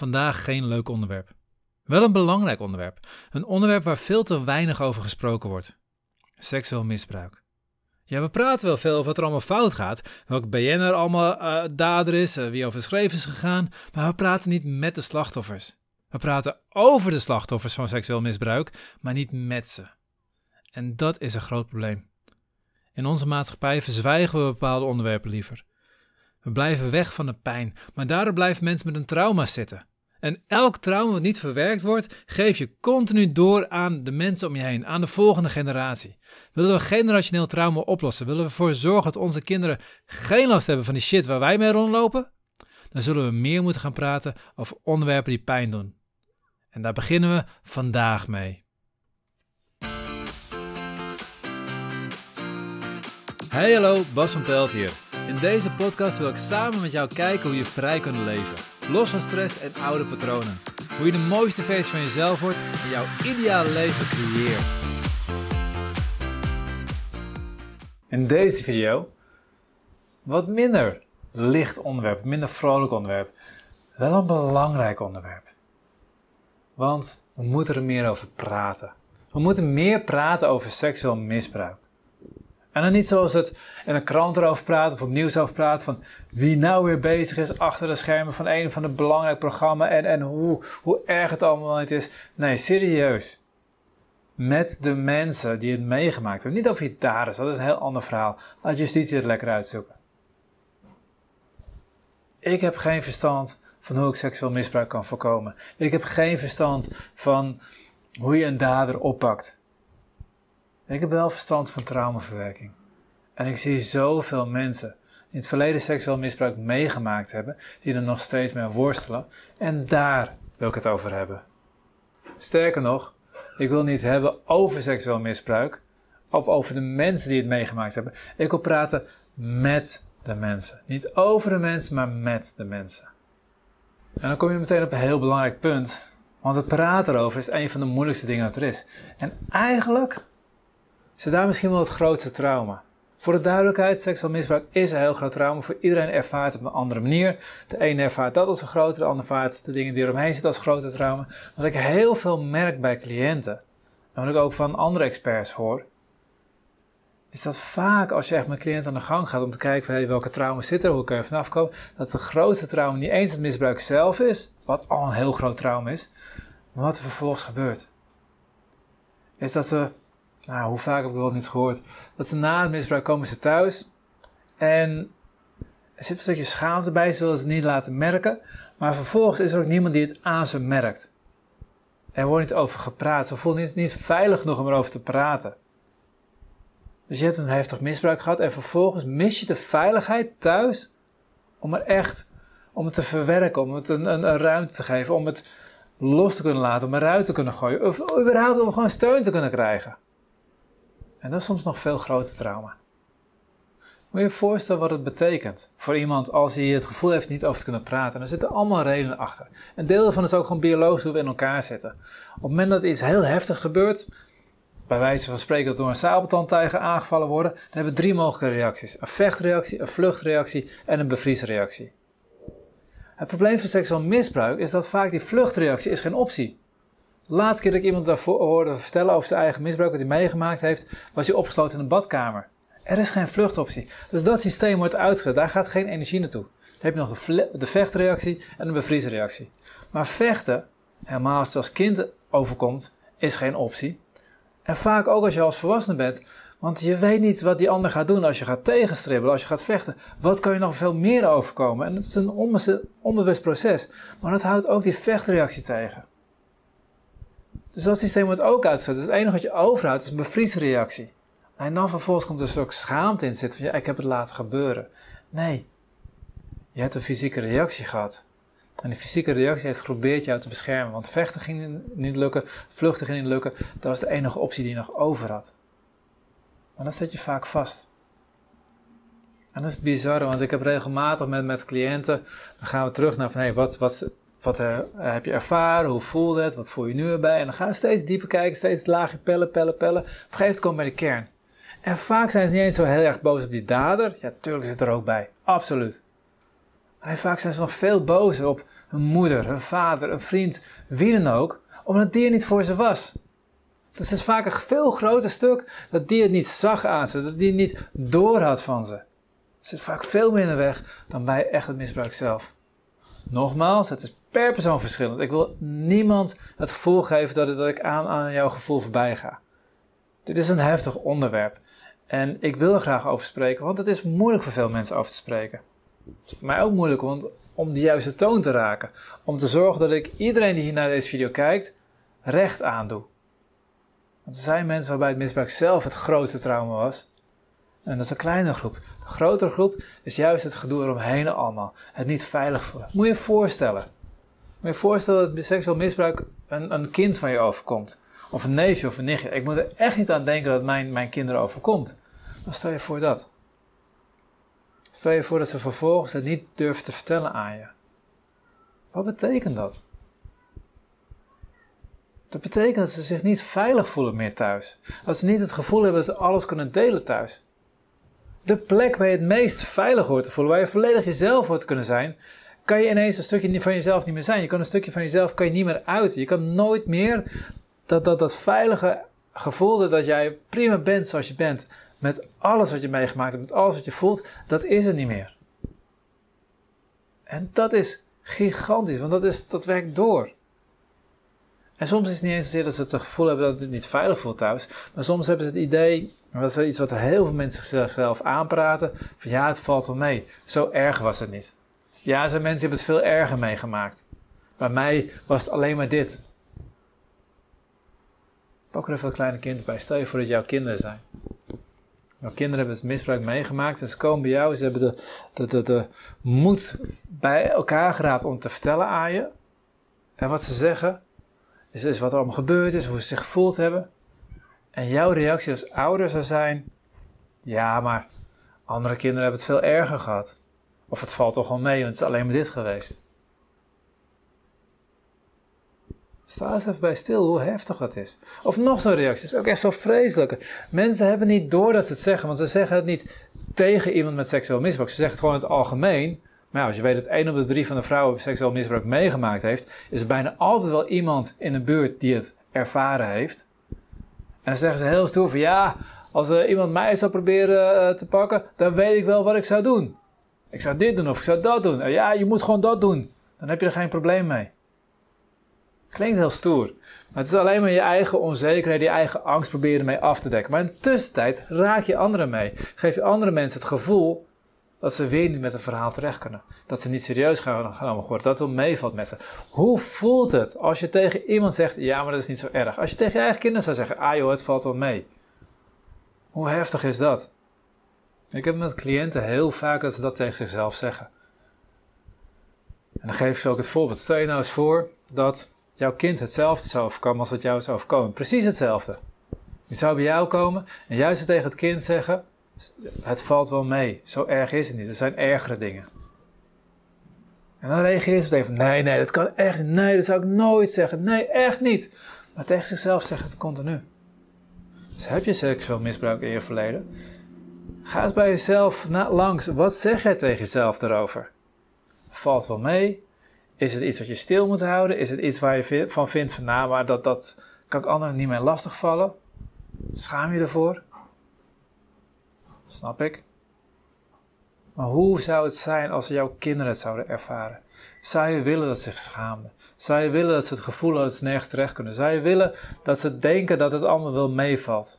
Vandaag geen leuk onderwerp. Wel een belangrijk onderwerp. Een onderwerp waar veel te weinig over gesproken wordt. Seksueel misbruik. Ja, we praten wel veel over wat er allemaal fout gaat. Welke BN'er allemaal uh, dader is, uh, wie over schreef is gegaan. Maar we praten niet met de slachtoffers. We praten over de slachtoffers van seksueel misbruik, maar niet met ze. En dat is een groot probleem. In onze maatschappij verzwijgen we bepaalde onderwerpen liever. We blijven weg van de pijn, maar daardoor blijven mensen met een trauma zitten. En elk trauma wat niet verwerkt wordt, geef je continu door aan de mensen om je heen, aan de volgende generatie. Willen we generationeel trauma oplossen? Willen we ervoor zorgen dat onze kinderen geen last hebben van die shit waar wij mee rondlopen? Dan zullen we meer moeten gaan praten over onderwerpen die pijn doen. En daar beginnen we vandaag mee. Hey hallo, Bas van Pelt hier. In deze podcast wil ik samen met jou kijken hoe je vrij kunt leven. Los van stress en oude patronen. Hoe je de mooiste feest van jezelf wordt en jouw ideale leven creëert. In deze video wat minder licht onderwerp, minder vrolijk onderwerp. Wel een belangrijk onderwerp. Want we moeten er meer over praten. We moeten meer praten over seksueel misbruik. En dan niet zoals het in een krant erover praat of op nieuws over praat van wie nou weer bezig is achter de schermen van een van de belangrijke programma's en, en hoe, hoe erg het allemaal niet is. Nee, serieus. Met de mensen die het meegemaakt hebben. Niet over je daders, dat is een heel ander verhaal. Laat justitie het lekker uitzoeken. Ik heb geen verstand van hoe ik seksueel misbruik kan voorkomen. Ik heb geen verstand van hoe je een dader oppakt. Ik heb wel verstand van traumaverwerking. En ik zie zoveel mensen die in het verleden seksueel misbruik meegemaakt hebben, die er nog steeds mee worstelen. En daar wil ik het over hebben. Sterker nog, ik wil niet hebben over seksueel misbruik of over de mensen die het meegemaakt hebben. Ik wil praten met de mensen. Niet over de mensen, maar met de mensen. En dan kom je meteen op een heel belangrijk punt. Want het praten erover is een van de moeilijkste dingen dat er is. En eigenlijk is daar misschien wel het grootste trauma. Voor de duidelijkheid, seksueel misbruik is een heel groot trauma. Voor iedereen ervaart het op een andere manier. De ene ervaart dat als een groter, de ander ervaart de dingen die eromheen zitten als grote trauma. Wat ik heel veel merk bij cliënten, en wat ik ook van andere experts hoor, is dat vaak als je echt met cliënten aan de gang gaat om te kijken van welke trauma zit er, hoe kun je vanaf komen, dat de grootste trauma niet eens het misbruik zelf is, wat al een heel groot trauma is, maar wat er vervolgens gebeurt. Is dat ze nou, hoe vaak heb ik wel niet gehoord, dat ze na het misbruik komen ze thuis en er zit een stukje schaamte bij, ze willen het niet laten merken, maar vervolgens is er ook niemand die het aan ze merkt. Er wordt niet over gepraat, ze voelen niet, niet veilig genoeg om erover te praten. Dus je hebt een heftig misbruik gehad en vervolgens mis je de veiligheid thuis om er echt, om het te verwerken, om het een, een, een ruimte te geven, om het los te kunnen laten, om eruit te kunnen gooien, of überhaupt om gewoon steun te kunnen krijgen. En dat is soms nog veel groter trauma. Moet je je voorstellen wat het betekent voor iemand als hij het gevoel heeft niet over te kunnen praten. En er zitten allemaal redenen achter. Een deel daarvan is ook gewoon biologisch hoe we in elkaar zitten. Op het moment dat iets heel heftigs gebeurt, bij wijze van spreken door een sabeltandtijger aangevallen worden, dan hebben we drie mogelijke reacties. Een vechtreactie, een vluchtreactie en een bevriesreactie. Het probleem van seksueel misbruik is dat vaak die vluchtreactie is geen optie laatste keer dat ik iemand daarvoor hoorde vertellen over zijn eigen misbruik, wat hij meegemaakt heeft, was hij opgesloten in een badkamer. Er is geen vluchtoptie. Dus dat systeem wordt uitgezet. Daar gaat geen energie naartoe. Dan heb je nog de, de vechtreactie en de bevriesreactie. Maar vechten, helemaal als het als kind overkomt, is geen optie. En vaak ook als je als volwassene bent. Want je weet niet wat die ander gaat doen als je gaat tegenstribbelen, als je gaat vechten. Wat kan je nog veel meer overkomen? En dat is een onbewust proces. Maar dat houdt ook die vechtreactie tegen. Dus dat systeem wordt ook uitgezet. Dus het enige wat je overhoudt is een bevriesreactie. En dan vervolgens komt er een stuk schaamte in zitten van ja, ik heb het laten gebeuren. Nee, je hebt een fysieke reactie gehad. En die fysieke reactie heeft geprobeerd jou te beschermen. Want vechten ging niet lukken, vluchten ging niet lukken. Dat was de enige optie die je nog over had. Maar dan zit je vaak vast. En dat is bizar, want ik heb regelmatig met, met cliënten, dan gaan we terug naar van hé, hey, wat, wat, wat uh, heb je ervaren? Hoe voelde het? Wat voel je nu erbij? En dan gaan we steeds dieper kijken, steeds lager pellen, pellen, pellen. Op een gegeven bij de kern. En vaak zijn ze niet eens zo heel erg boos op die dader. Ja, tuurlijk zit er ook bij. Absoluut. Maar vaak zijn ze nog veel bozer op hun moeder, hun vader, een vriend, wie dan ook, omdat die er niet voor ze was. Dat is vaak een veel groter stuk dat die het niet zag aan ze, dat die het niet door had van ze. Het zit vaak veel minder weg dan bij echt het misbruik zelf. Nogmaals, het is per persoon verschillend. Ik wil niemand het gevoel geven dat, dat ik aan, aan jouw gevoel voorbij ga. Dit is een heftig onderwerp. En ik wil er graag over spreken, want het is moeilijk voor veel mensen over te spreken. Het is voor mij ook moeilijk want, om de juiste toon te raken. Om te zorgen dat ik iedereen die hier naar deze video kijkt, recht aandoe. Want er zijn mensen waarbij het misbruik zelf het grootste trauma was. En dat is een kleine groep. De grotere groep is juist het gedoe eromheen allemaal. Het niet veilig voelen. Moet je je voorstellen. Moet je voorstellen dat seksueel misbruik een, een kind van je overkomt. Of een neefje of een nichtje. Ik moet er echt niet aan denken dat mijn, mijn kinderen overkomt. Maar stel je voor dat. Stel je voor dat ze vervolgens het niet durven te vertellen aan je. Wat betekent dat? Dat betekent dat ze zich niet veilig voelen meer thuis. Dat ze niet het gevoel hebben dat ze alles kunnen delen thuis. De plek waar je het meest veilig hoort te voelen, waar je volledig jezelf hoort kunnen zijn, kan je ineens een stukje van jezelf niet meer zijn. Je kan een stukje van jezelf kan je niet meer uiten. Je kan nooit meer dat, dat, dat veilige gevoel dat jij prima bent zoals je bent, met alles wat je meegemaakt hebt, met alles wat je voelt, dat is het niet meer. En dat is gigantisch, want dat, is, dat werkt door. En soms is het niet eens zozeer dat ze het gevoel hebben dat het niet veilig voelt thuis. Maar soms hebben ze het idee, en dat is iets wat heel veel mensen zichzelf aanpraten, van ja, het valt wel mee. Zo erg was het niet. Ja, zijn mensen die hebben het veel erger meegemaakt. Bij mij was het alleen maar dit. Pak er even een kleine kind bij. Stel je voor dat jouw kinderen zijn. Jouw kinderen hebben het misbruik meegemaakt en ze komen bij jou. Ze hebben de, de, de, de moed bij elkaar geraapt om te vertellen aan je. En wat ze zeggen, is wat er allemaal gebeurd is, hoe ze zich gevoeld hebben. En jouw reactie als ouder zou zijn: ja, maar andere kinderen hebben het veel erger gehad. Of het valt toch wel mee, want het is alleen maar dit geweest. Sta eens even bij stil hoe heftig dat is. Of nog zo'n reactie, is ook echt zo vreselijk. Mensen hebben niet door dat ze het zeggen, want ze zeggen het niet tegen iemand met seksueel misbruik. Ze zeggen het gewoon in het algemeen. Maar als je weet dat één op de drie van de vrouwen seksueel misbruik meegemaakt heeft, is er bijna altijd wel iemand in de buurt die het ervaren heeft. En dan zeggen ze heel stoer van ja, als iemand mij zou proberen uh, te pakken, dan weet ik wel wat ik zou doen. Ik zou dit doen of ik zou dat doen. Uh, ja, je moet gewoon dat doen. Dan heb je er geen probleem mee. Klinkt heel stoer. Maar het is alleen maar je eigen onzekerheid, je eigen angst proberen mee af te dekken. Maar in de tussentijd raak je anderen mee. Geef je andere mensen het gevoel dat ze weer niet met een verhaal terecht kunnen. Dat ze niet serieus gaan genomen worden. Dat het meevalt met ze. Hoe voelt het als je tegen iemand zegt: Ja, maar dat is niet zo erg. Als je tegen je eigen kinderen zou zeggen: Ah joh, het valt wel mee. Hoe heftig is dat? Ik heb met cliënten heel vaak dat ze dat tegen zichzelf zeggen. En dan geef ze ook het voorbeeld. Stel je nou eens voor dat jouw kind hetzelfde zou overkomen als wat jou zou overkomen. Precies hetzelfde. Die zou bij jou komen en juist tegen het kind zeggen: Het valt wel mee, zo erg is het niet, er zijn ergere dingen. En dan reageert ze even: Nee, nee, dat kan echt niet. Nee, dat zou ik nooit zeggen. Nee, echt niet. Maar tegen zichzelf zegt het continu. Dus heb je seksueel misbruik in je verleden? Ga eens bij jezelf langs. Wat zeg jij tegen jezelf daarover? Valt wel mee? Is het iets wat je stil moet houden? Is het iets waar je van vindt van nou, maar dat, dat kan ik anderen niet meer lastigvallen? Schaam je ervoor? Snap ik. Maar hoe zou het zijn als jouw kinderen het zouden ervaren? Zou je willen dat ze zich schaamden? Zou je willen dat ze het gevoel hadden dat ze nergens terecht kunnen? Zou je willen dat ze denken dat het allemaal wel meevalt?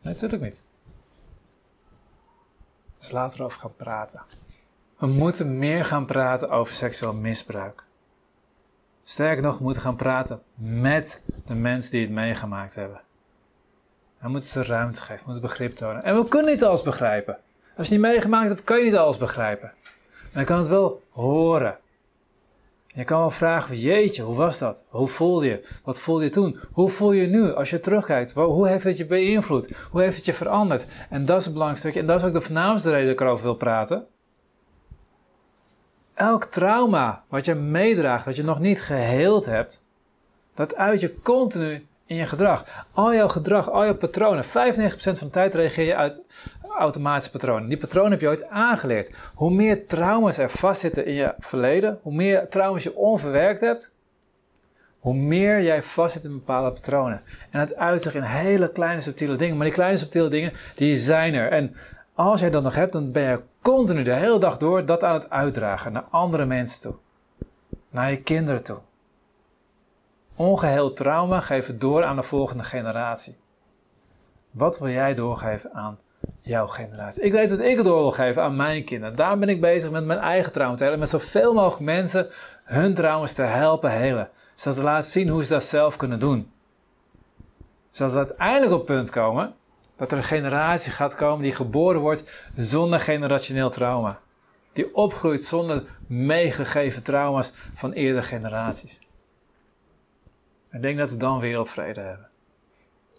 Nee, natuurlijk niet. Dus laten we erover gaan praten. We moeten meer gaan praten over seksueel misbruik. Sterker nog, we moeten gaan praten met de mensen die het meegemaakt hebben. We moeten ze ruimte geven, we moeten begrip tonen. En we kunnen niet alles begrijpen. Als je niet meegemaakt hebt, kan je niet alles begrijpen. Maar je kan het wel horen. Je kan wel vragen, jeetje, hoe was dat? Hoe voelde je? Wat voelde je toen? Hoe voel je nu als je terugkijkt? Hoe heeft het je beïnvloed? Hoe heeft het je veranderd? En dat is het belangrijkste. En dat is ook de voornaamste reden dat ik erover wil praten elk trauma wat je meedraagt, wat je nog niet geheeld hebt, dat uit je continu in je gedrag. Al jouw gedrag, al jouw patronen, 95% van de tijd reageer je uit, automatische patronen. Die patronen heb je ooit aangeleerd. Hoe meer trauma's er vastzitten in je verleden, hoe meer trauma's je onverwerkt hebt, hoe meer jij vastzit in bepaalde patronen. En het uitzicht in hele kleine subtiele dingen. Maar die kleine subtiele dingen, die zijn er. En als jij dat nog hebt, dan ben je continu de hele dag door dat aan het uitdragen naar andere mensen toe. Naar je kinderen toe. Ongeheeld trauma geven door aan de volgende generatie. Wat wil jij doorgeven aan jouw generatie? Ik weet dat ik het door wil geven aan mijn kinderen. Daar ben ik bezig met mijn eigen trauma te helen. Met zoveel mogelijk mensen hun trauma's te helpen helen. Zodat ze laten zien hoe ze dat zelf kunnen doen. Zodat ze uiteindelijk op het punt komen dat er een generatie gaat komen die geboren wordt zonder generationeel trauma. Die opgroeit zonder meegegeven trauma's van eerdere generaties. Ik denk dat we dan wereldvrede hebben.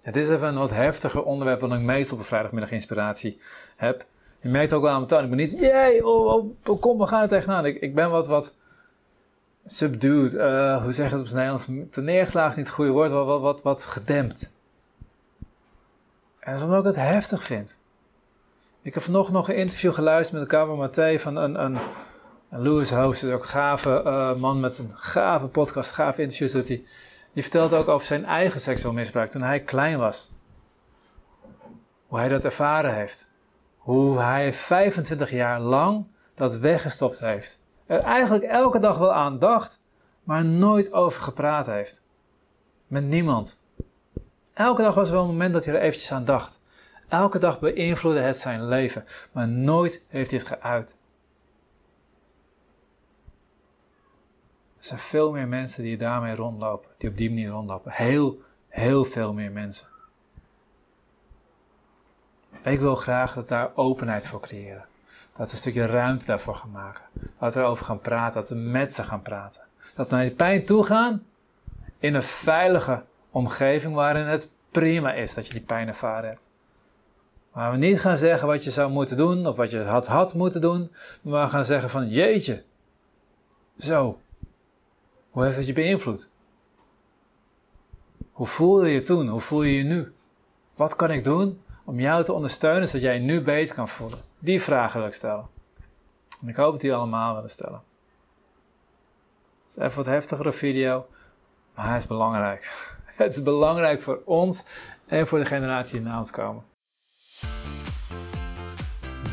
Het is even een wat heftiger onderwerp dan ik meestal op vrijdagmiddag inspiratie heb. Je merkt ook wel aan mijn toon. Ik ben niet, jee, oh, oh, kom, we gaan er tegenaan. Ik, ik ben wat, wat subdued, uh, hoe zeg je het op zijn Nederlands? Neergeslagen is niet het goede woord, wat, wat, wat, wat gedempt. En dat omdat ik het heftig vind. Ik heb vanochtend nog een interview geluisterd met de Mathé van een, een, een Lewis Host, ook een gave uh, man met een gave podcast, gave interviews doet hij. Die vertelt ook over zijn eigen seksueel misbruik toen hij klein was. Hoe hij dat ervaren heeft. Hoe hij 25 jaar lang dat weggestopt heeft. Er eigenlijk elke dag wel aan dacht, maar nooit over gepraat heeft. Met niemand. Elke dag was er wel een moment dat hij er eventjes aan dacht. Elke dag beïnvloedde het zijn leven, maar nooit heeft hij het geuit. Er zijn veel meer mensen die daarmee rondlopen, die op die manier rondlopen. Heel, heel veel meer mensen. Ik wil graag dat daar openheid voor creëren. Dat we een stukje ruimte daarvoor gaan maken. Dat we erover gaan praten, dat we met ze gaan praten. Dat we naar die pijn toe gaan in een veilige omgeving waarin het prima is dat je die pijn ervaren hebt. Waar we niet gaan zeggen wat je zou moeten doen of wat je had, had moeten doen, maar we gaan zeggen van jeetje, zo, hoe heeft het je beïnvloed? Hoe voelde je je toen? Hoe voel je je nu? Wat kan ik doen om jou te ondersteunen zodat jij je nu beter kan voelen? Die vragen wil ik stellen. En ik hoop dat die allemaal willen stellen. Het is even wat heftigere video, maar hij is belangrijk. Het is belangrijk voor ons en voor de generatie die na ons komen.